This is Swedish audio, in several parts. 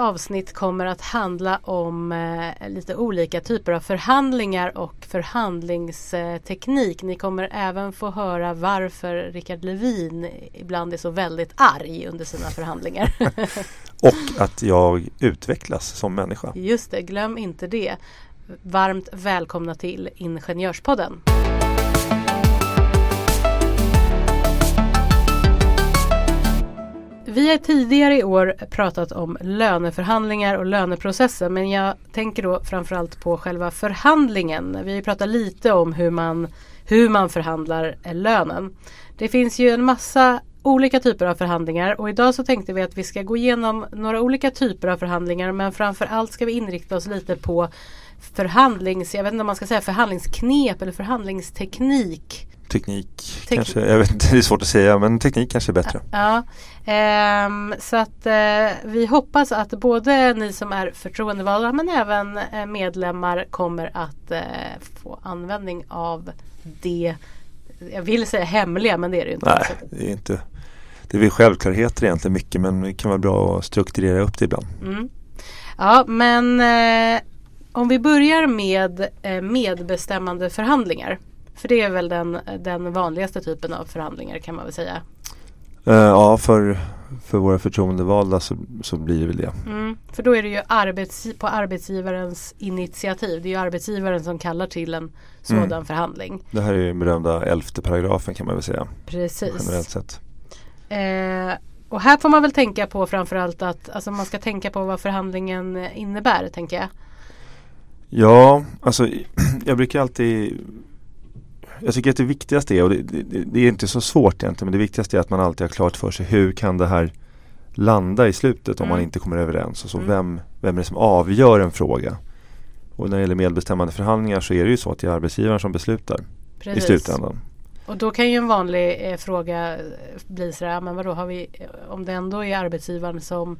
Avsnitt kommer att handla om eh, lite olika typer av förhandlingar och förhandlingsteknik. Ni kommer även få höra varför Rickard Levin ibland är så väldigt arg under sina förhandlingar. och att jag utvecklas som människa. Just det, glöm inte det. Varmt välkomna till Ingenjörspodden. Vi har tidigare i år pratat om löneförhandlingar och löneprocesser men jag tänker då framförallt på själva förhandlingen. Vi har pratat lite om hur man, hur man förhandlar lönen. Det finns ju en massa olika typer av förhandlingar och idag så tänkte vi att vi ska gå igenom några olika typer av förhandlingar men framförallt ska vi inrikta oss lite på förhandlings, jag vet inte om man ska säga förhandlingsknep eller förhandlingsteknik teknik Tek kanske, jag vet det är svårt att säga men teknik kanske är bättre. Ja, ehm, så att eh, vi hoppas att både ni som är förtroendevalda men även eh, medlemmar kommer att eh, få användning av det jag vill säga hemliga men det är det ju inte. Nej, det är inte Det är väl självklarheter egentligen mycket men det kan vara bra att strukturera upp det ibland. Mm. Ja men eh, om vi börjar med eh, medbestämmande förhandlingar. För det är väl den, den vanligaste typen av förhandlingar kan man väl säga. Uh, ja, för, för våra förtroendevalda så, så blir det väl det. Mm, för då är det ju arbets, på arbetsgivarens initiativ. Det är ju arbetsgivaren som kallar till en sådan mm. förhandling. Det här är ju berömda elfte paragrafen kan man väl säga. Precis. Generellt sett. Eh, och här får man väl tänka på framförallt att alltså man ska tänka på vad förhandlingen innebär tänker jag. Ja, alltså jag brukar alltid jag tycker att det viktigaste är, och det, det, det, är inte så svårt egentligen, men det viktigaste är att man alltid har klart för sig hur kan det här landa i slutet om mm. man inte kommer överens. Alltså mm. vem, vem är det som avgör en fråga? Och när det gäller medbestämmande förhandlingar så är det ju så att det är arbetsgivaren som beslutar Precis. i slutändan. Och då kan ju en vanlig eh, fråga bli sådär, men vadå har vi, om det ändå är arbetsgivaren som,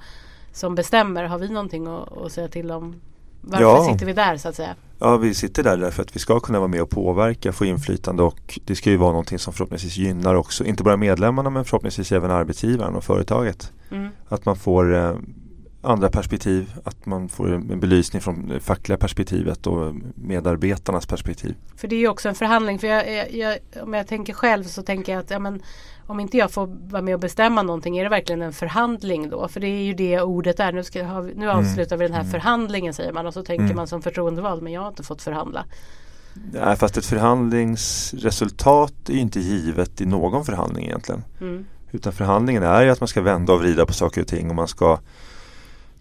som bestämmer, har vi någonting att, att säga till om? Varför ja. sitter vi där så att säga? Ja, vi sitter där därför att vi ska kunna vara med och påverka, få inflytande och det ska ju vara någonting som förhoppningsvis gynnar också, inte bara medlemmarna men förhoppningsvis även arbetsgivaren och företaget. Mm. Att man får eh, andra perspektiv, att man får en belysning från det fackliga perspektivet och medarbetarnas perspektiv. För det är ju också en förhandling, för jag, jag, om jag tänker själv så tänker jag att ja, men, om inte jag får vara med och bestämma någonting, är det verkligen en förhandling då? För det är ju det ordet är. Nu, ska, nu mm. avslutar vi den här mm. förhandlingen säger man och så tänker mm. man som förtroendevald, men jag har inte fått förhandla. Nej, fast ett förhandlingsresultat är ju inte givet i någon förhandling egentligen. Mm. Utan förhandlingen är ju att man ska vända och vrida på saker och ting och man ska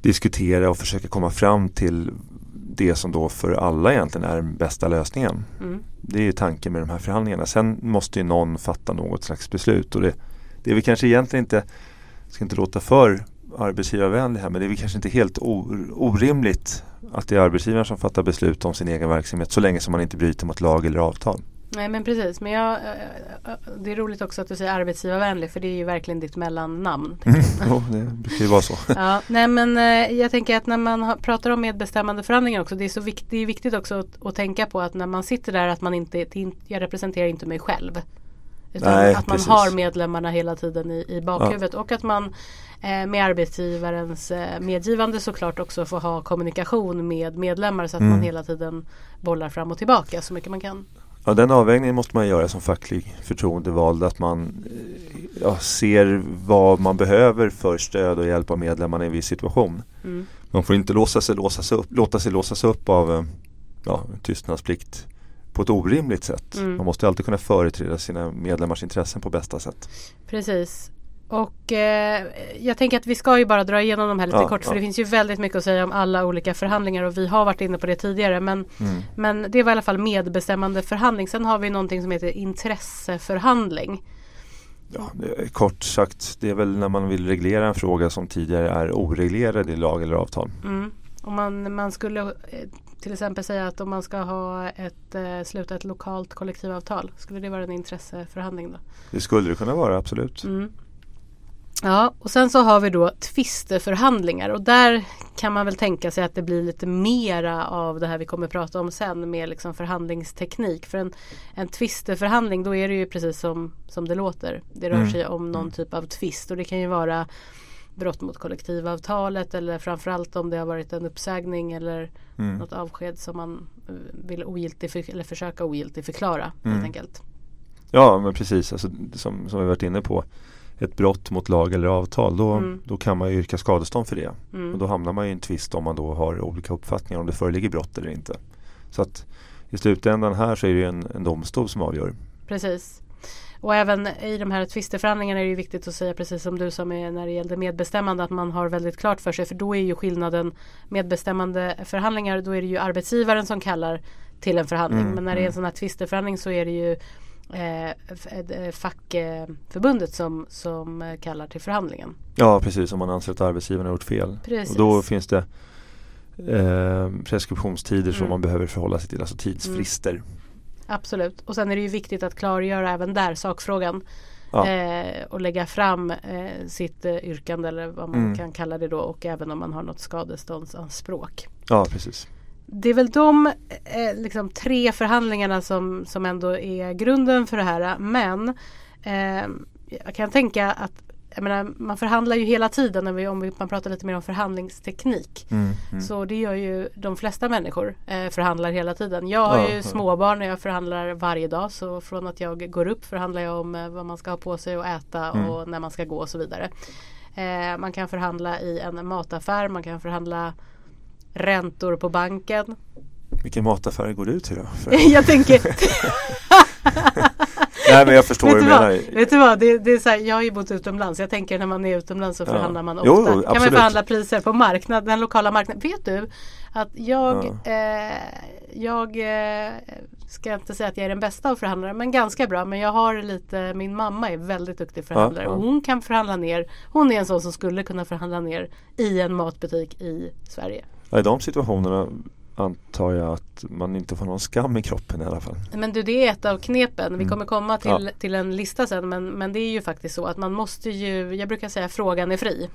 diskutera och försöka komma fram till det som då för alla egentligen är den bästa lösningen. Mm. Det är tanken med de här förhandlingarna. Sen måste ju någon fatta något slags beslut och det, det är väl kanske egentligen inte, ska inte låta för arbetsgivarvänlig här, men det är väl kanske inte helt orimligt att det är arbetsgivaren som fattar beslut om sin egen verksamhet så länge som man inte bryter mot lag eller avtal. Nej men precis, men jag, eh, eh, det är roligt också att du säger arbetsgivarvänlig för det är ju verkligen ditt mellannamn. Jo, det brukar ju vara så. ja, nej men eh, jag tänker att när man pratar om medbestämmande förhandlingar också, det är, så vikt, det är viktigt också att, att, tänka på att när man sitter där att man inte, jag representerar inte mig själv. Utan nej, att man precis. har medlemmarna hela tiden i, i bakhuvudet ja. och att man eh, med arbetsgivarens eh, medgivande såklart också får ha kommunikation med medlemmar så att mm. man hela tiden bollar fram och tillbaka så mycket man kan. Ja, den avvägningen måste man göra som facklig förtroendevald. Att man eh, ja, ser vad man behöver för stöd och hjälp av medlemmarna i en viss situation. Mm. Man får inte låsa sig, låsas upp, låta sig låsas upp av eh, ja, tystnadsplikt på ett orimligt sätt. Mm. Man måste alltid kunna företräda sina medlemmars intressen på bästa sätt. Precis. Och eh, jag tänker att vi ska ju bara dra igenom de här lite ja, kort för ja. det finns ju väldigt mycket att säga om alla olika förhandlingar och vi har varit inne på det tidigare men, mm. men det var i alla fall medbestämmande förhandling. Sen har vi någonting som heter intresseförhandling. Ja, kort sagt, det är väl när man vill reglera en fråga som tidigare är oreglerad i lag eller avtal. Mm. Om man, man skulle eh, till exempel säga att om man ska ha ett, eh, sluta ett lokalt kollektivavtal. Skulle det vara en intresseförhandling då? Det skulle det kunna vara, absolut. Mm. Ja, och sen så har vi då tvisteförhandlingar och där kan man väl tänka sig att det blir lite mera av det här vi kommer prata om sen med liksom förhandlingsteknik. För en, en tvisteförhandling då är det ju precis som, som det låter. Det rör Mm. sig om någon typ av tvist och det kan ju vara brott mot kollektivavtalet eller framförallt om det har varit en uppsägning eller Mm. något avsked som man eh, vill ogiltig eller försöka ogiltigförklara Mm. helt enkelt. Ja, men precis. Alltså, som, som vi varit inne på. Ett brott mot lag eller avtal. Då, Mm. då kan man ju yrka skadestånd för det. Mm. Och då hamnar man i en tvist om man då har olika uppfattningar om det föreligger brott eller inte. Så att i slutändan här så är det ju en, en domstol som avgör. Precis. Och även i de här tvisteförhandlingarna är det ju viktigt att säga precis som du sa med när det gällde medbestämmande att man har väldigt klart för sig för då är ju skillnaden medbestämmande förhandlingar då är det ju arbetsgivaren som kallar till en förhandling Mm, men när det är en mm. sån här tvisteförhandling så är det ju eh, f- eh, fackförbundet som, som eh, kallar till förhandlingen. Ja, precis. Om man anser att arbetsgivaren har gjort fel. Precis. Och då finns det eh, preskriptionstider som Mm. man behöver förhålla sig till. Alltså tidsfrister. Absolut. Och sen är det ju viktigt att klargöra även där sakfrågan. Ja. Eh, och lägga fram eh, sitt eh, yrkande eller vad man Mm. kan kalla det då och även om man har något skadeståndsanspråk. ja, precis. Det är väl de eh, liksom tre förhandlingarna som, som ändå är grunden för det här. Men eh, jag kan tänka att menar, man förhandlar ju hela tiden när vi, om vi, man pratar lite mer om förhandlingsteknik. Mm, mm. Så det gör ju de flesta människor eh, förhandlar hela tiden. Jag har Ja, ju ja. småbarn och jag förhandlar varje dag. Så från att jag går upp förhandlar jag om eh, vad man ska ha på sig och äta Mm. och när man ska gå och så vidare. Eh, man kan förhandla i en mataffär, man kan förhandla räntor på banken. Vilken mataffär går du till då? För- jag tänker, Nej men jag förstår vad du menar. Vet du vad? Det, det är så här, jag har ju bott utomlands. Jag tänker när man är utomlands så Ja. förhandlar man Jo, ofta. kan man förhandla priser på marknad, den lokala marknaden. Vet du att jag, eh, jag eh, ska inte säga att jag är den bästa av förhandlare men ganska bra. Men jag har lite, min mamma är väldigt duktig förhandlare Ja, ja. och hon kan förhandla ner. Hon är en sån som skulle kunna förhandla ner i en matbutik i Sverige. I de situationerna antar jag att man inte får någon skam i kroppen i alla fall. Men du det är ett av knepen. Vi Mm. kommer komma till, Ja. till en lista sen men, men det är ju faktiskt så att man måste ju, jag brukar säga frågan är fri.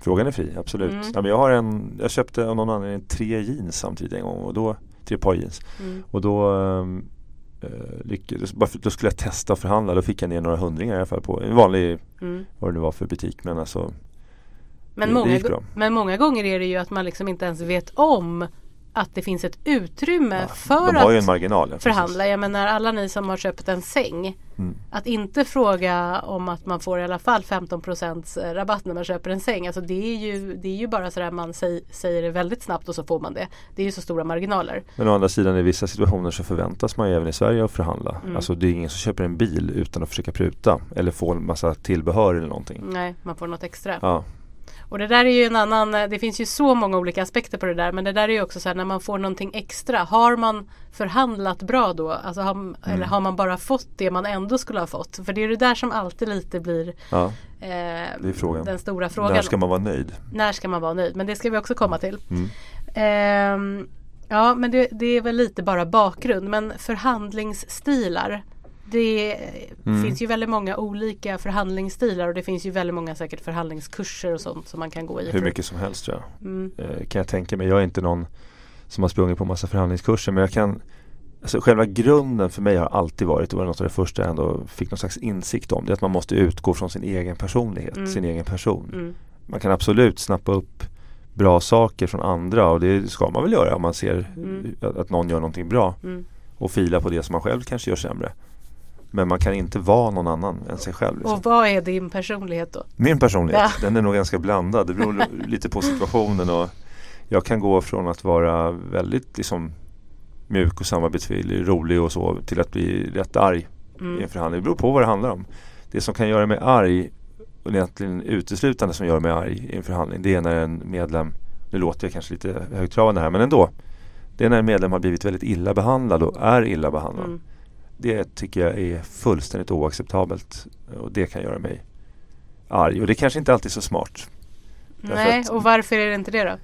Frågan är fri, absolut. Mm. Ja, men jag, har en, jag köpte av någon anledning tre jeans samtidigt en gång. Och då, tre par jeans. Mm. Och då, ehm, eh, lyckades, då skulle jag testa och förhandla. Då fick jag ner några hundringar i alla fall på en vanlig, Mm. vad det nu var för butik. Men alltså, Men, Det- det många, bra. men många gånger är det ju att man liksom inte ens vet om att det finns ett utrymme ja, för att marginal. ja, förhandla. Jag menar alla ni som har köpt en säng. Mm. Att inte fråga om att man får i alla fall 15% rabatt när man köper en säng. Alltså det är ju, det är ju bara sådär man säg, säger det väldigt snabbt och så får man det. Det är ju så stora marginaler. Men å andra sidan i vissa situationer så förväntas man ju även i Sverige att förhandla. Mm. Alltså det är ingen som köper en bil utan att försöka pruta. Eller få en massa tillbehör eller någonting. Nej, man får något extra. Ja, Och det där är ju en annan, det finns ju så många olika aspekter på det där men det där är ju också så här när man får någonting extra. Har man förhandlat bra då? Alltså har, Mm. Eller har man bara fått det man ändå skulle ha fått? För det är det där som alltid lite blir ja. eh, den stora frågan. När ska man vara nöjd? När ska man vara nöjd? Men det ska vi också komma till. Mm. Ehm, ja men det, det är väl lite bara bakgrund men förhandlingsstilar det Mm. finns ju väldigt många olika förhandlingsstilar och det finns ju väldigt många säkert förhandlingskurser och sånt som man kan gå i. Hur mycket som helst tror jag. Mm. Eh, kan jag tänka mig. Jag är inte någon som har sprungit på massa förhandlingskurser men jag kan Alltså själva grunden för mig har alltid varit, och var något av det första jag ändå fick någon slags insikt om, det är att man måste utgå från sin egen personlighet, Mm. sin egen person. Mm. Man kan absolut snappa upp bra saker från andra och det ska man väl göra om man ser Mm. att, att någon gör någonting bra Mm. och fila på det som man själv kanske gör sämre. Men man kan inte vara någon annan än sig själv. Liksom. Och vad är din personlighet då? Min personlighet, Ja. den är nog ganska blandad. Det beror lite på situationen och jag kan gå från att vara väldigt liksom mjuk och samarbetsvillig, rolig och så till att bli rätt arg i Mm. en förhandling. Det beror på vad det handlar om. Det som kan göra mig arg och egentligen uteslutande som gör mig arg i en förhandling det är när en medlem, nu låter jag kanske lite högtravande här men ändå. Det är när en medlem har blivit väldigt illa behandlad och är illa behandlad. Mm. Det tycker jag är fullständigt oacceptabelt och det kan göra mig arg och det kanske inte alltid är så smart. Nej, att- och varför är det inte det då?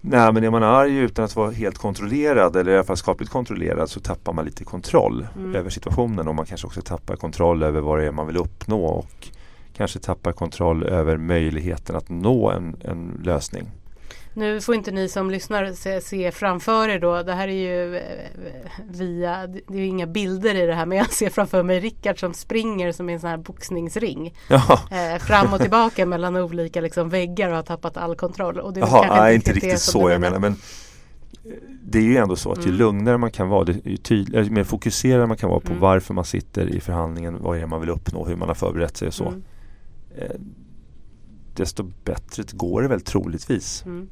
Nej men är man arg utan att vara helt kontrollerad eller i alla fall skapligt kontrollerad så tappar man lite kontroll mm. över situationen och man kanske också tappar kontroll över vad det är man vill uppnå och kanske tappar kontroll över möjligheten att nå en, en lösning. Nu får inte ni som lyssnar se, se, framför er då. Det här är ju eh, via, det är ju inga bilder i det här men jag ser framför mig Rickard som springer som i en sån här boxningsring. Eh, fram och tillbaka mellan olika liksom, väggar och har tappat all kontroll. Och det Jaha, nej, inte riktigt så jag menar. Men eh, det är ju ändå så att ju mm. lugnare man kan vara, ju tydligare, mer fokuserad man kan vara på mm. varför man sitter i förhandlingen, vad är det man vill uppnå, hur man har förberett sig och så. Mm. Eh, desto bättre går det väl troligtvis. Mm.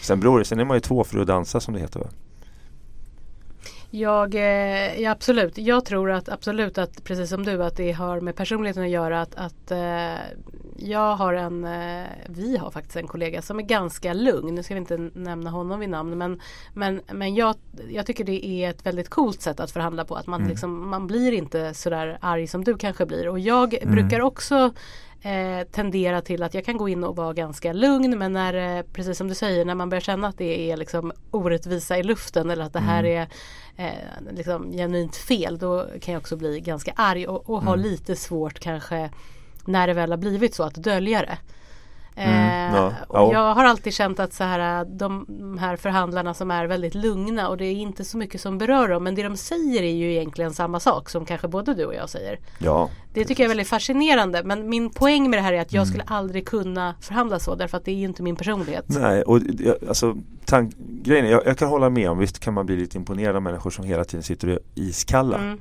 Sen beror det, sen är man ju två för att dansa som det heter. Va? Jag, eh, ja, absolut. Jag tror att absolut att precis som du att det har med personligheten att göra att, att eh, jag har en, eh, vi har faktiskt en kollega som är ganska lugn. Nu ska vi inte nämna honom vid namn men, men, men jag, jag tycker det är ett väldigt coolt sätt att förhandla på. Att man, mm. liksom, man blir inte sådär arg som du kanske blir. Och jag mm. brukar också eh, tendera till att jag kan gå in och vara ganska lugn men när, eh, precis som du säger, när man börjar känna att det är liksom orättvisa i luften eller att det här mm. är eh, liksom genuint fel då kan jag också bli ganska arg och, och ha mm. lite svårt kanske när det väl har blivit så att dölja det. Mm, ja, ja. Jag har alltid känt att så här, de, de här förhandlarna som är väldigt lugna och det är inte så mycket som berör dem men det de säger är ju egentligen samma sak som kanske både du och jag säger. Ja, det tycker jag är väldigt fascinerande men min poäng med det här är att jag mm. skulle aldrig kunna förhandla så därför att det är ju inte min personlighet. Nej, och alltså tank, grejen är, jag, jag, kan hålla med om visst kan man bli lite imponerad av människor som hela tiden sitter och är iskalla. Mm.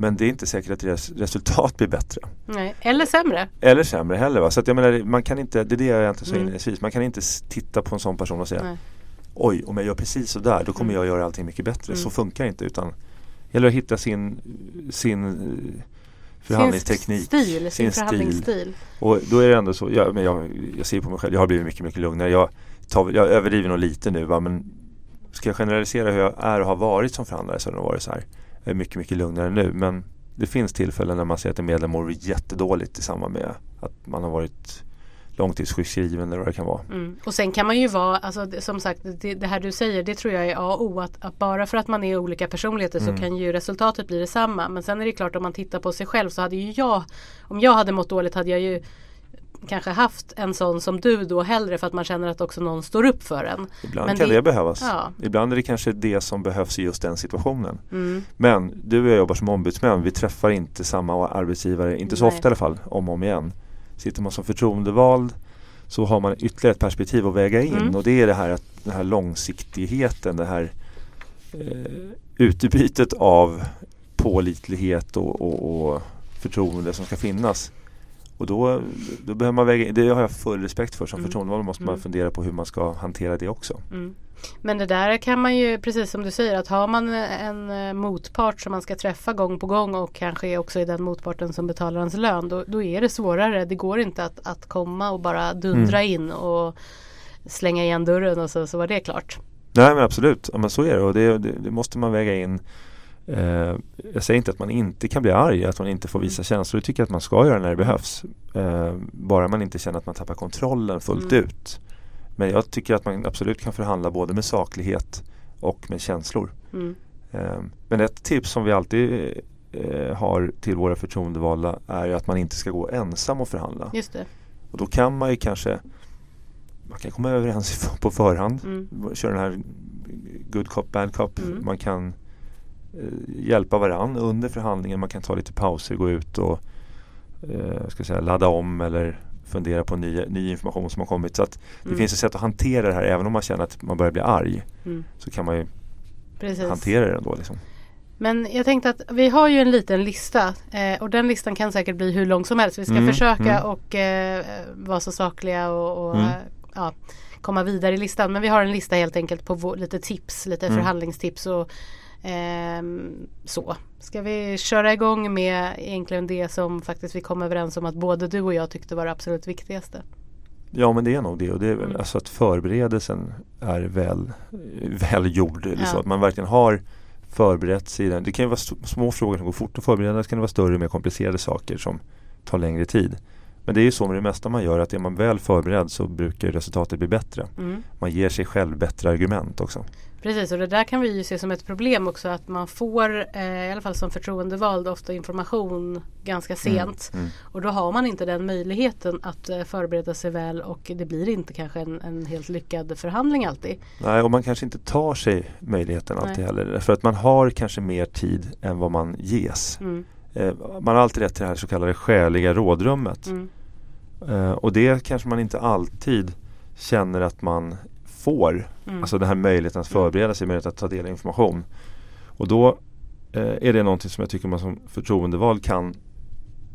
Men det är inte säkert att deras resultat blir bättre. Nej. Eller sämre. Eller sämre heller. Va? Så att jag menar, man kan inte, det är det jag egentligen sa mm. inledningsvis. Man kan inte titta på en sån person och säga Nej. Oj, om jag gör precis så där då kommer mm. jag göra allting mycket bättre. Mm. Så funkar det inte utan det gäller att hitta sin, sin eh, förhandlingsteknik. Sin stil, sin, förhandlingsstil. Och då är det ändå så, jag, men jag, jag ser på mig själv, jag har blivit mycket, mycket lugnare. Jag, tar, jag överdriver nog lite nu va? men ska jag generalisera hur jag är och har varit som förhandlare så har det nog varit så här är mycket, mycket lugnare nu. Men det finns tillfällen när man ser att en medlem mår jättedåligt i samband med att man har varit långtidssjukskriven eller vad det kan vara. Mm. Och sen kan man ju vara, alltså, som sagt det, det, här du säger det tror jag är A och O. Att, att bara för att man är olika personligheter mm. så kan ju resultatet bli detsamma. Men sen är det klart om man tittar på sig själv så hade ju jag, om jag hade mått dåligt hade jag ju kanske haft en sån som du då hellre för att man känner att också någon står upp för en. Ibland Men kan det, det behövas. Ja. Ibland är det kanske det som behövs i just den situationen. Mm. Men du och jag jobbar som ombudsmän. Vi träffar inte samma arbetsgivare, inte så Nej. ofta i alla fall, om och om igen. Sitter man som förtroendevald så har man ytterligare ett perspektiv att väga in mm. och det är det här, den här långsiktigheten, det här eh, utbytet av pålitlighet och, och, och förtroende som ska finnas. Och då, då behöver man väga det har jag full respekt för som mm. förtroendevald måste man mm. fundera på hur man ska hantera det också. Mm. Men det där kan man ju precis som du säger att har man en eh, motpart som man ska träffa gång på gång och kanske också är den motparten som betalar ens lön då, då är det svårare. Det går inte att, att komma och bara dundra mm. in och slänga igen dörren och så, så var det klart. Nej men absolut, ja, men så är det och det, det, det måste man väga in Eh, jag säger inte att man inte kan bli arg, att man inte får visa mm. känslor. Det tycker jag att man ska göra när det behövs. Eh, bara man inte känner att man tappar kontrollen fullt mm. ut. Men jag tycker att man absolut kan förhandla både med saklighet och med känslor. Mm. Eh, men ett tips som vi alltid eh, har till våra förtroendevalda är att man inte ska gå ensam och förhandla. Just det. Och då kan man ju kanske man kan komma överens på förhand. Mm. Köra den här good cop, bad cop. Mm. Man kan hjälpa varandra under förhandlingen. Man kan ta lite pauser, gå ut och eh, ska säga, ladda om eller fundera på ny, ny information som har kommit. Så att det mm. finns ett sätt att hantera det här även om man känner att man börjar bli arg. Mm. Så kan man ju Precis. hantera det ändå. Liksom. Men jag tänkte att vi har ju en liten lista eh, och den listan kan säkert bli hur lång som helst. Vi ska mm, försöka mm. och eh, vara så sakliga och, och mm. ja, komma vidare i listan. Men vi har en lista helt enkelt på vår, lite tips, lite mm. förhandlingstips och så. Ska vi köra igång med egentligen det som faktiskt vi kom överens om att både du och jag tyckte var det absolut viktigaste? Ja men det är nog det och det är väl mm. alltså att förberedelsen är väl, väl gjord. Eller ja. så, att man verkligen har förberett sig. Det kan ju vara små frågor som går fort att förbereda. Det kan vara större mer komplicerade saker som tar längre tid. Men det är ju så med det mesta man gör att är man väl förberedd så brukar resultatet bli bättre. Mm. Man ger sig själv bättre argument också. Precis och det där kan vi ju se som ett problem också att man får eh, i alla fall som förtroendevald ofta information ganska sent. Mm. Och då har man inte den möjligheten att eh, förbereda sig väl och det blir inte kanske en, en helt lyckad förhandling alltid. Nej, och man kanske inte tar sig möjligheten alltid Nej. heller. För att man har kanske mer tid än vad man ges. Mm. Eh, man har alltid rätt till det här så kallade skäliga rådrummet. Mm. Eh, och det kanske man inte alltid känner att man får. Mm. Alltså den här möjligheten att förbereda sig, möjligheten att ta del av information. Och då eh, är det någonting som jag tycker man som förtroendevald kan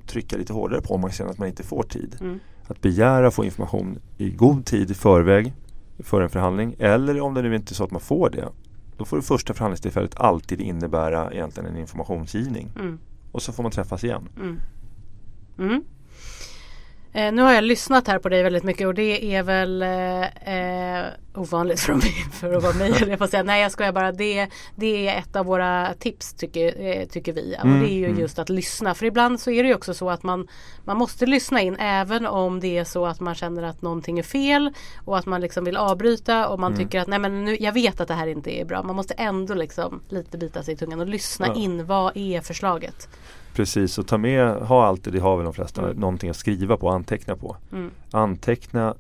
trycka lite hårdare på om man känner att man inte får tid. Mm. Att begära att få information i god tid i förväg för en förhandling. Eller om det nu inte är så att man får det. Då får det första förhandlingstillfället alltid innebära egentligen en informationsgivning. Mm. Och så får man träffas igen. Mm. Mm. Eh, nu har jag lyssnat här på dig väldigt mycket och det är väl eh, eh, ovanligt för, mig, för att vara mig. Jag får säga. Nej jag skojar bara. Det, det är ett av våra tips tycker, eh, tycker vi. Mm, och det är ju mm. just att lyssna. För ibland så är det ju också så att man, man måste lyssna in även om det är så att man känner att någonting är fel. Och att man liksom vill avbryta och man Mm. tycker att nej men nu, jag vet att det här inte är bra. Man måste ändå liksom lite bita sig i tungan och lyssna Ja. in. Vad är förslaget? Precis, och ta med, ha alltid, det har väl de flesta, Mm. någonting att skriva på anteckna på. Mm. Anteckna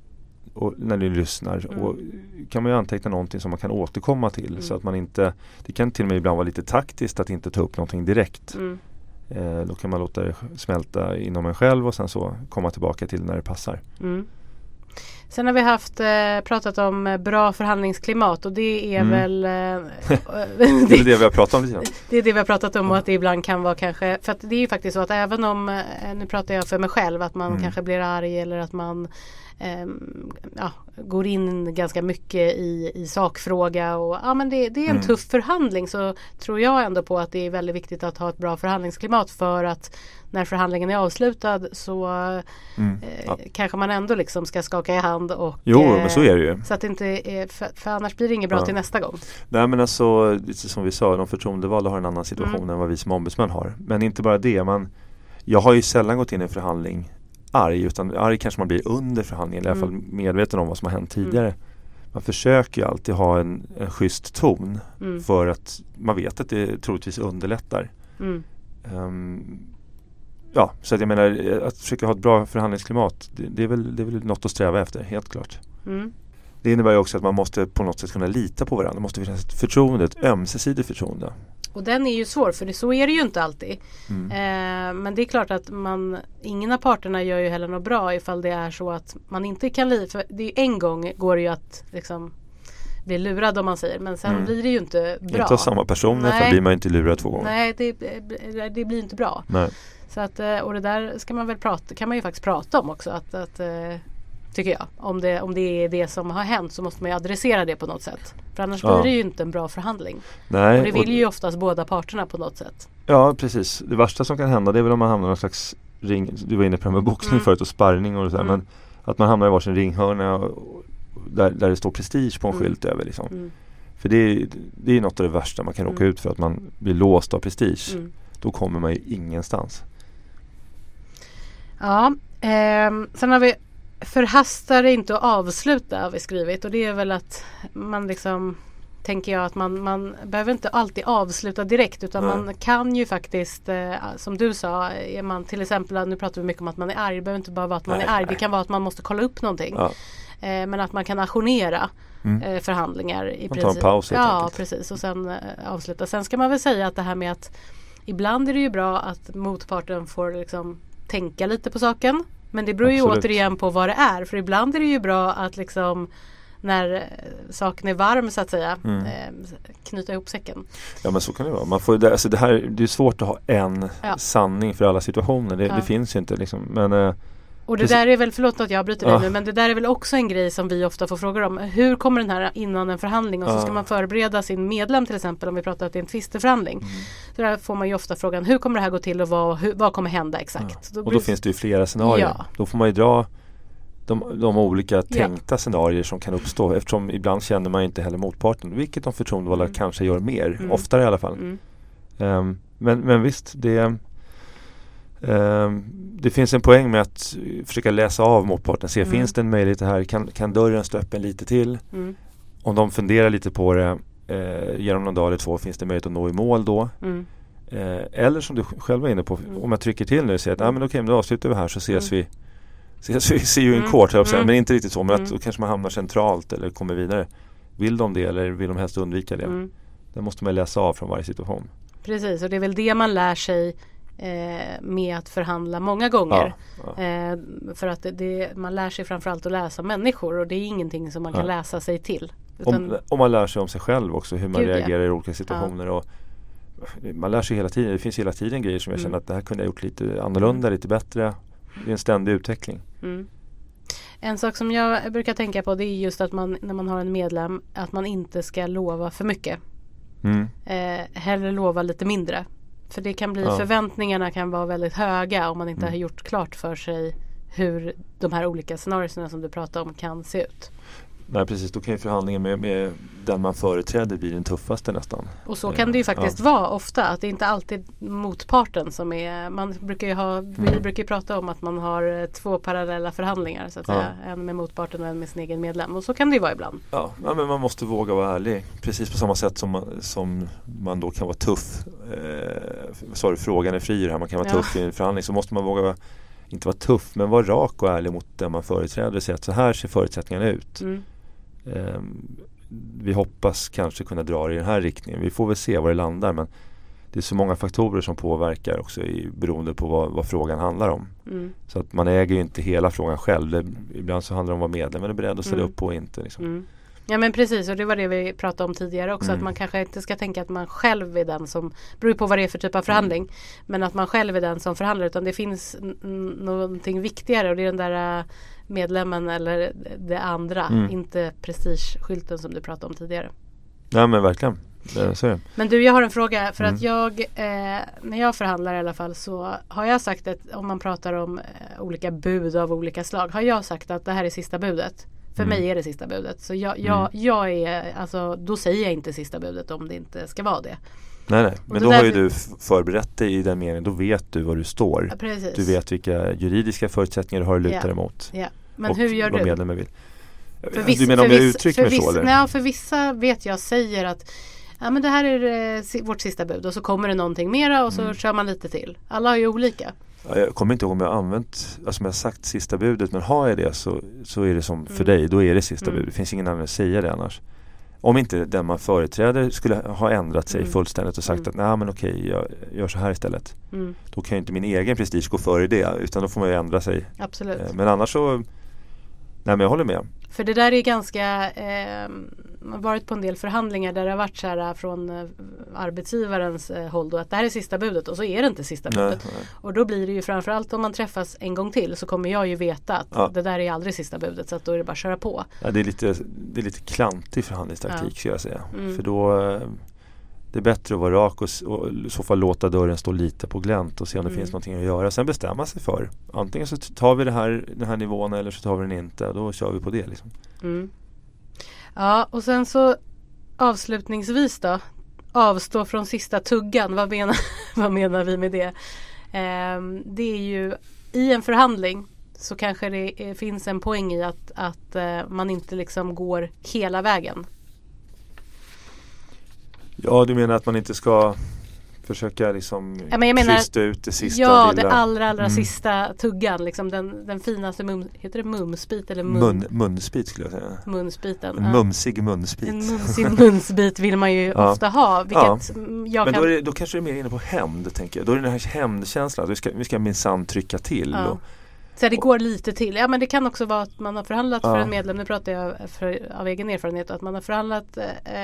och, när ni lyssnar. Mm. Och kan man ju anteckna någonting som man kan återkomma till. Mm. Så att man inte, det kan till och med ibland vara lite taktiskt att inte ta upp någonting direkt. Mm. Eh, då kan man låta det smälta inom en själv och sen så komma tillbaka till när det passar. Sen har vi haft eh, pratat om eh, bra förhandlingsklimat och det är Mm. väl eh, Det är det, vi har pratat om lite det är det vi har pratat om och att det ibland kan vara kanske För att det är ju faktiskt så att även om eh, Nu pratar jag för mig själv att man Mm. kanske blir arg eller att man ehm, ja, Går in ganska mycket i, i sakfråga och ja men det, det är en Mm. tuff förhandling så Tror jag ändå på att det är väldigt viktigt att ha ett bra förhandlingsklimat för att När förhandlingen är avslutad så Mm. eh, Ja. kanske man ändå liksom ska skaka i hand och Jo, eh, men så är det ju. Så att inte är, för, för annars blir det inget bra Ja. till nästa gång. Nej men alltså, som vi sa, de förtroendevalda har en annan situation Mm. än vad vi som ombudsmän har. Men inte bara det, man, jag har ju sällan gått in i en förhandling arg, utan arg kanske man blir under förhandlingen, i alla fall Mm. medveten om vad som har hänt tidigare. Man försöker ju alltid ha en, en schysst ton Mm. för att man vet att det troligtvis underlättar. Mm. Ehm, ja, så att jag menar eh, att försöka ha ett bra förhandlingsklimat, det, det, är väl, det är väl något att sträva efter, helt klart. Mm. Det innebär också att man måste på något sätt kunna lita på varandra. Det måste finnas ett förtroende, ett ömsesidigt förtroende. Och den är ju svår för det, så är det ju inte alltid. Mm. Eh, men det är klart att man, ingen av parterna gör ju heller något bra ifall det är så att man inte kan lita. För det är ju en gång går det ju att liksom bli lurad om man säger men sen Mm. blir det ju inte bra. Inte av samma person, i alla fall Nej. blir man inte lurad två gånger. Nej det, det blir inte bra. Nej. Så att, eh, och det där ska man väl prata, kan man ju faktiskt prata om också. Att, att, eh, tycker jag. Om det, om det är det som har hänt så måste man ju adressera det på något sätt. För annars Ja. blir det ju inte en bra förhandling. Nej. Och det vill ju oftast båda parterna på något sätt. Ja, precis. Det värsta som kan hända det är väl om man hamnar i någon slags ring. Du var inne på det med boxning Mm. förut och sparring och så här, Mm. Men att man hamnar i varsin ringhörna och, och där, där det står prestige på en Mm. skylt över. Liksom. Mm. För det är, det är något av det värsta man kan råka Mm. ut för. Att man blir låst av prestige. Mm. Då kommer man ju ingenstans. Ja, ehm, sen har vi Förhasta dig inte att avsluta har vi skrivit och det är väl att man liksom Tänker jag att man, man behöver inte alltid avsluta direkt utan Nej. man kan ju faktiskt eh, Som du sa, är man till exempel, nu pratar vi mycket om att man är arg Det behöver inte bara vara att man Nej, är arg, det kan vara att man måste kolla upp någonting Ja. eh, Men att man kan ajournera Mm. eh, förhandlingar i Man tar en paus Ja enkelt. precis och sen avsluta Sen ska man väl säga att det här med att Ibland är det ju bra att motparten får liksom tänka lite på saken. Men det beror ju Absolut. återigen på vad det är. För ibland är det ju bra att liksom när eh, saken är varm så att säga Mm. eh, knyta ihop säcken. Ja men så kan det vara. Man får, alltså det, här, det är svårt att ha en Ja. sanning för alla situationer. Det, Ja. det finns ju inte liksom. Men eh, Och det Precis. där är väl, förlåt att jag bryter dig Ja. nu, men det där är väl också en grej som vi ofta får frågor om. Hur kommer den här innan en förhandling och så Ja. ska man förbereda sin medlem till exempel om vi pratar att det är en tvisteförhandling. Mm. Så där får man ju ofta frågan hur kommer det här gå till och vad, hur, vad kommer hända exakt? och då finns det ju flera scenarier. Ja. Då får man ju dra de, de olika tänkta scenarier som kan uppstå eftersom ibland känner man ju inte heller motparten. Vilket de förtroendevalda Mm. kanske gör mer, Mm. oftare i alla fall. Ehm, men, men visst, det, det finns en poäng med att försöka läsa av motparten. Se, Mm. finns det en möjlighet här? Kan, kan dörren stå öppen lite till? Mm. Om de funderar lite på det, eh, ger dem någon dag eller två, finns det möjlighet att nå i mål då? Mm. Eh, eller som du själv var inne på, Mm. om jag trycker till nu och säger att ah, men okej, men då avslutar vi här så ses Mm. vi Ses vi, see you in Mm. court. Mm. men inte riktigt så. Men att då kanske man hamnar centralt eller kommer vidare. Vill de det eller vill de helst undvika det? Det måste man läsa av från varje situation. Precis och det är väl det man lär sig med att förhandla många gånger. Ja, ja. Eh, för att det, man lär sig framförallt att läsa människor och det är ingenting som man kan Ja. läsa sig till. Om, om man lär sig om sig själv också, hur man Gud, reagerar i olika situationer. Och man lär sig hela tiden, det finns hela tiden grejer som jag Mm. känner att det här kunde jag gjort lite annorlunda, lite bättre. Det är en ständig utveckling. mm. En sak som jag brukar tänka på det är just att man när man har en medlem att man inte ska lova för mycket. Mm. Eh, hellre lova lite mindre. För det kan bli, Ja. förväntningarna kan vara väldigt höga om man inte Mm. har gjort klart för sig hur de här olika scenarierna som du pratar om kan se ut. Nej precis, då kan ju förhandlingen med, med den man företräder bli den tuffaste nästan. Och så Ja, kan det ju faktiskt vara ofta. Att det är inte alltid motparten som är Man brukar ju ha Vi Mm. brukar ju prata om att man har eh, två parallella förhandlingar så att Ja. säga. En med motparten och en med sin egen medlem. Och så kan det ju vara ibland. Ja, ja, men man måste våga vara ärlig. Precis på samma sätt som man, som man då kan vara tuff. Eh, sorry, frågan är fri här. Man kan vara Ja. tuff i en förhandling. Så måste man våga inte vara tuff men vara rak och ärlig mot den man företräder. och Säga att så här ser förutsättningarna ut. Mm. Eh, vi hoppas kanske kunna dra det i den här riktningen. Vi får väl se var det landar. Men det är så många faktorer som påverkar också i, beroende på vad, vad frågan handlar om. Mm. Så att man äger ju inte hela frågan själv. Det, ibland så handlar det om att vara medlem är beredd att ställa Mm. upp på och inte. Liksom. Mm. Ja men precis och det var det vi pratade om tidigare också. Mm. Att man kanske inte ska tänka att man själv är den som beror på vad det är för typ av förhandling. Men att man själv är den som förhandlar. Utan det finns någonting viktigare och det är den där äh, medlemmen eller det andra. Mm. Inte prestigeskylten som du pratade om tidigare. Ja men verkligen. Men du, jag har en fråga. För Mm. att jag, eh, när jag förhandlar i alla fall så har jag sagt att om man pratar om eh, olika bud av olika slag. Har jag sagt att det här är sista budet. För Mm. mig är det sista budet. Så jag, jag, jag är, alltså då säger jag inte sista budet om det inte ska vara det. Nej, nej. Men då har ju du förberett dig i den meningen. Då vet du var du står. Ja. Du vet vilka juridiska förutsättningar du har att luta dig emot. Ja. Men och hur gör vad du? medlemmen vill. För viss- du menar om jag uttrycker mig så eller? Nej, för vissa vet jag säger att Ja men det här är eh, vårt sista bud och så kommer det någonting mera och så Mm. kör man lite till. Alla har ju olika. Ja, Jag kommer inte ihåg om jag har använt, alltså om jag har sagt sista budet men har jag det så, så är det som för Mm. dig, då är det sista Mm. budet. Det finns ingen anledning att säga det annars. Om inte den man företräder skulle ha ändrat sig Mm. fullständigt och sagt Mm. att nej men okej, jag gör så här istället. Mm, Då kan ju inte min egen prestige gå före det utan då får man ju ändra sig. absolut. Eh, Men annars så, nej men jag håller med. För det där är ganska, eh, varit på en del förhandlingar där det har varit så här eh, från eh, arbetsgivarens eh, håll då att det här är sista budet och så är det inte sista Nej, budet. nej. Och då blir det ju framförallt om man träffas en gång till så kommer jag ju veta att Ja. det där är aldrig sista budet så att då är det bara att köra på. Ja, det, är lite, det är lite klantig förhandlingstaktik Ja. skulle jag säga. Mm. För då eh, det är bättre att vara rak och, och i så fall låta dörren stå lite på glänt och se om det Mm. finns någonting att göra. Sen bestämma sig för antingen så tar vi det här, den här nivån eller så tar vi den inte. Då kör vi på det. Liksom. Mm. Ja och sen så avslutningsvis då avstå från sista tuggan. Vad menar, vad menar vi med det? Eh, det är ju i en förhandling så kanske det är, finns en poäng i att, att eh, man inte liksom går hela vägen. Ja, du menar att man inte ska försöka liksom Ja, men menar- krysta ut det sista ja, lilla det allra allra Mm. sista tuggan. Liksom den, den finaste mum, heter det mumsbit eller mun, mun, munspit skulle jag säga. munsbiten. En Ja. mumsig munspit. En mumsig munsbit vill man ju Ja. ofta ha. Vilket mm, jag Men kan... då, är det, då kanske du är mer inne på hämnd, tänker jag. Då är det den här hämndkänslan. Vi ska, vi ska minsann trycka till. Och, Så det går lite till. Ja men det kan också vara att man har förhandlat för Ja. en medlem. Nu pratar jag för, av egen erfarenhet. Att man har förhandlat. Eh,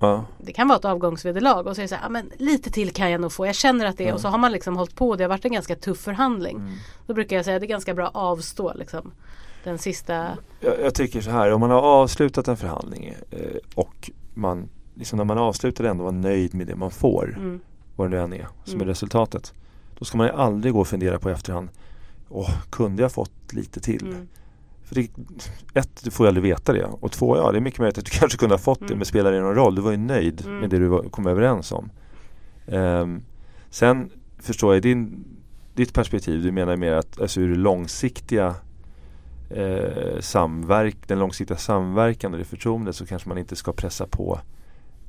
ja. det kan vara ett avgångsvederlag. Och så är det så här, ja, men lite till kan jag nog få. Jag känner att det är. Och så har man liksom hållit på. Det har varit en ganska tuff förhandling. Mm. Då brukar jag säga att det är ganska bra att avstå liksom. Den sista. Jag, jag tycker så här, om man har avslutat en förhandling eh, och man, liksom när man avslutar ändå vara nöjd med det man får, Mm, vad det nu än är, som Mm. är resultatet. Då ska man ju aldrig gå och fundera på efterhand, åh, kunde jag fått lite till? mm, För det, ett, du får ju aldrig veta det. Och två, ja det är mycket möjligt att du kanske kunde ha fått det Mm. men spelar det någon roll? Du var ju nöjd Mm. med det du var, kom överens om. Ehm, sen förstår jag din ditt perspektiv, du menar mer att alltså ur det långsiktiga eh, samverk, den långsiktiga samverkan och det förtroendet så kanske man inte ska pressa på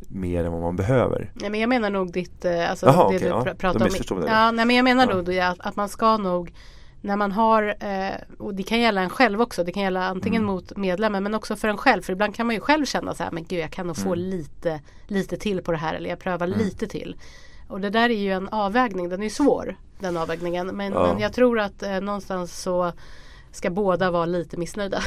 mer än vad man behöver. Nej men jag menar nog ditt, eh, alltså Jaha, det okej, du ja. pr- Då pratar om. det. Ja, nej men jag menar Ja. nog det att, att man ska nog när man har, eh, och det kan gälla en själv också, det kan gälla antingen Mm. mot medlemmen men också för en själv. För ibland kan man ju själv känna så här, men gud jag kan nog få Mm. lite, lite till på det här eller jag prövar Mm. lite till. Och det där är ju en avvägning, den är svår den avvägningen. Men, Ja. men jag tror att eh, någonstans så ska båda vara lite missnöjda.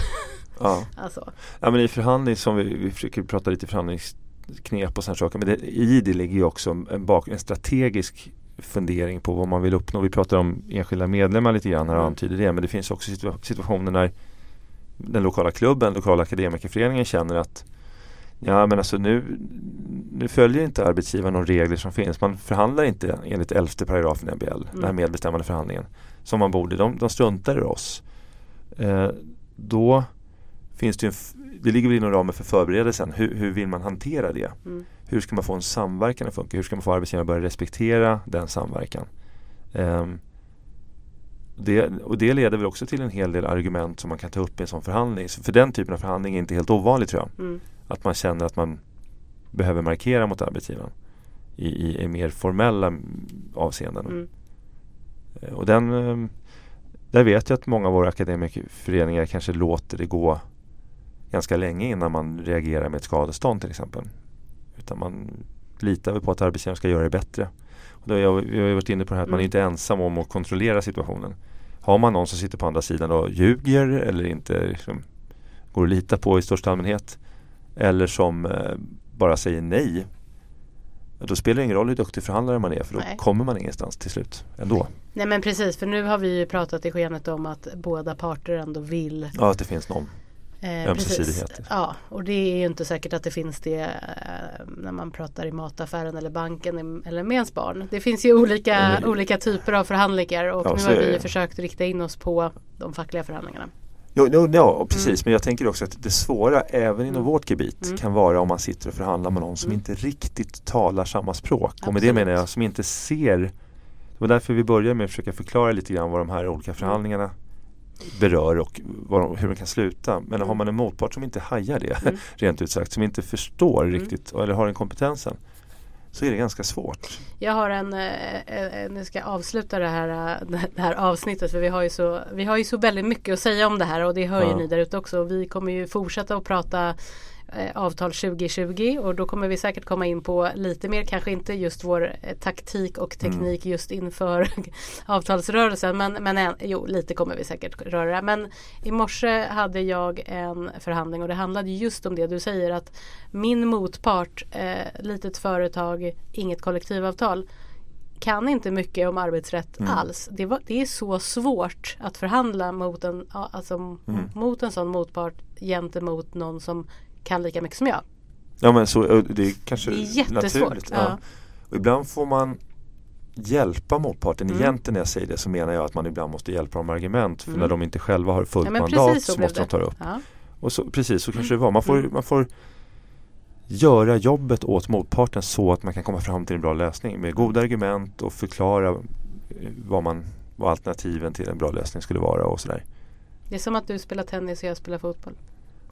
Ja. alltså. Ja men i förhandling som vi, vi försöker prata lite förhandlingsknep och sådana saker. Men det, i det ligger ju också en, bak, en strategisk fundering på vad man vill uppnå. Vi pratar om enskilda medlemmar lite grann här och Mm. antyder det. Men det finns också situa- situationer när den lokala klubben, lokala akademikerföreningen känner att Ja men alltså nu, nu följer inte arbetsgivaren de regler som finns. Man förhandlar inte enligt elfte paragrafen i MBL, den här Mm. medbestämmande förhandlingen. Som man borde. De, de struntar i oss. Eh, då finns det ju en, det ligger väl inom ramen för förberedelsen. Hur, hur vill man hantera det? Mm. Hur ska man få en samverkan att funka? Hur ska man få arbetsgivaren att börja respektera den samverkan? Ehm, det, och det leder väl också till en hel del argument som man kan ta upp i en sån förhandling. Så för den typen av förhandling är inte helt ovanligt tror jag. Mm. Att man känner att man behöver markera mot arbetsgivaren i, i, i mer formella avseenden. Mm. Eh, Och den, eh, där vet jag att många av våra akademikerföreningar kanske låter det gå ganska länge innan man reagerar med ett skadestånd till exempel. Utan man litar väl på att arbetsgivaren ska göra det bättre. Och då har jag, vi har varit inne på det här att man Mm. inte är ensam om att kontrollera situationen. Har man någon som sitter på andra sidan och ljuger eller inte liksom, går att lita på i största allmänhet eller som eh, bara säger nej då spelar det ingen roll hur duktig förhandlare man är för då Nej. kommer man ingenstans till slut ändå. Nej men precis för nu har vi ju pratat i skenet om att båda parter ändå vill Ja, att det finns någon. Eh, Ömsesidighet. precis. Ja, och det är ju inte säkert att det finns det eh, när man pratar i mataffären eller banken eller med ens barn. Det finns ju olika, Mm. olika typer av förhandlingar och Ja, nu har vi försökt rikta in oss på de fackliga förhandlingarna. Jo, jo, ja, precis. Mm. Men jag tänker också att det svåra även inom Mm. vårt gebit Mm. kan vara om man sitter och förhandlar med någon som Mm. inte riktigt talar samma språk. Och med det Absolut. menar jag som inte ser Det var därför vi började med att försöka förklara lite grann vad de här olika förhandlingarna berör och de, hur de kan sluta. Men Mm. har man en motpart som inte hajar det, Mm. rent ut sagt, som inte förstår Mm. riktigt eller har den kompetensen så är det ganska svårt. Jag har en, eh, eh, nu ska jag avsluta det här, eh, det här avsnittet för vi har, ju så, vi har ju så väldigt mycket att säga om det här och det hör ju Ja. ni där ute också. Vi kommer ju fortsätta att prata eh, avtal 2020 och då kommer vi säkert komma in på lite mer, kanske inte just vår eh, taktik och teknik just inför avtalsrörelsen men, men en, jo lite kommer vi säkert röra. Men i morse hade jag en förhandling och det handlade just om det du säger att min motpart, eh, litet företag, inget kollektivavtal kan inte mycket om arbetsrätt Mm. alls. Det, var, det är så svårt att förhandla mot en, alltså, Mm. mot en sån motpart gentemot någon som kan lika mycket som jag. Ja men så, det är kanske Det är jättesvårt. naturligt. Ja. Och ibland får man hjälpa motparten. Mm. Egentligen när jag säger det så menar jag att man ibland måste hjälpa dem med argument. För Mm. när de inte själva har fullt Ja, mandat så så måste de ta det upp. Ja. Och så, precis så kanske det var. Man får, Mm. man får göra jobbet åt motparten så att man kan komma fram till en bra lösning med goda argument och förklara eh, vad, man, vad alternativen till en bra lösning skulle vara och sådär. Det är som att du spelar tennis och jag spelar fotboll.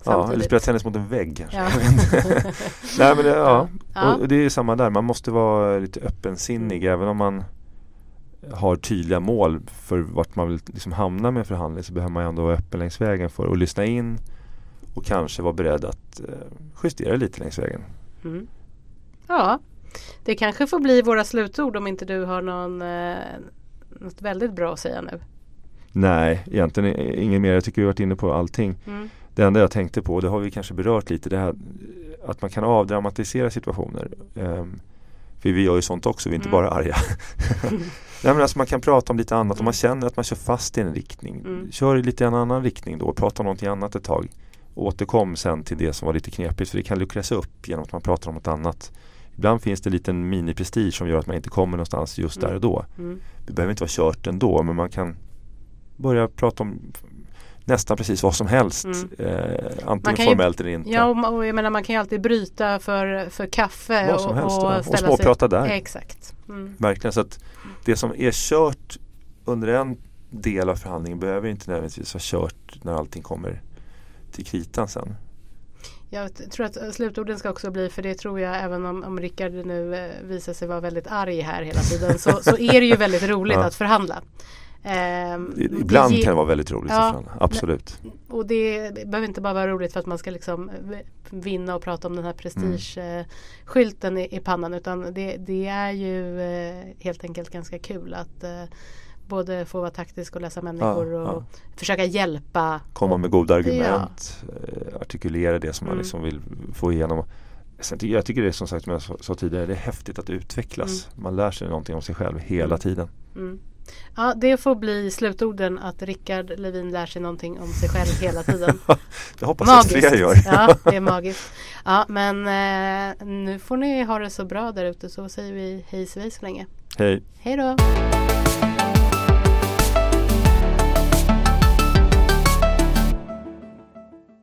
Ja, eller Samtidigt. spela tennis mot en vägg kanske. Ja. Nej men det, ja. Ja. Och det är samma där. Man måste vara lite öppensinnig Mm. även om man har tydliga mål för vart man vill liksom hamna med förhandling så behöver man ändå vara öppen längs vägen för att lyssna in och kanske vara beredd att eh, justera lite längs vägen. Mm. Ja, det kanske får bli våra slutord om inte du har någon, eh, något väldigt bra att säga nu. Nej, egentligen inget mer. Jag tycker vi har varit inne på allting. Mm. Det enda jag tänkte på, och det har vi kanske berört lite, det här att man kan avdramatisera situationer. Ehm, för vi gör ju sånt också, vi är inte Mm. bara arga. Nej, men alltså man kan prata om lite annat. Om man känner att man kör fast i en riktning, Mm. kör i lite en annan riktning då. Prata om någonting annat ett tag. Återkom sen till det som var lite knepigt, för det kan luckras upp genom att man pratar om något annat. Ibland finns det en liten mini-prestige som gör att man inte kommer någonstans just där Mm. och då. Mm. Det behöver inte vara kört ändå, men man kan börja prata om nästan precis vad som helst. Mm. Eh, antingen kan ju- formellt eller inte. Ja, och och jag menar man kan ju alltid bryta för, för kaffe Vad som och, helst. och ja. och småprata där. Exakt. Mm. Verkligen så att det som är kört under en del av förhandlingen behöver inte nödvändigtvis vara kört när allting kommer till kritan sen. Jag tror att slutorden ska också bli, för det tror jag även om, om Rickard nu eh, visar sig vara väldigt arg här hela tiden, så, så är det ju väldigt roligt ja. att förhandla. Um, Ibland det, kan det vara väldigt roligt ja, absolut. Och det behöver inte bara vara roligt för att man ska liksom vinna och prata om den här prestigeskylten mm. i, i, pannan utan det, det är ju eh, helt enkelt ganska kul att eh, både få vara taktisk och läsa människor ja, och ja. försöka hjälpa. Komma med goda argument, ja. Eh, artikulera det som man mm. liksom vill få igenom. Sen, jag tycker det är som sagt som jag sa tidigare, det är häftigt att utvecklas. Mm. Man lär sig någonting om sig själv hela mm. tiden. Ja, det får bli slutorden att Rickard Levin lär sig någonting om sig själv hela tiden. det hoppas magiskt. jag att fler gör. ja, det är magiskt. Ja, men eh, nu får ni ha det så bra där ute så säger vi hej svej så länge. Hej. Hej då.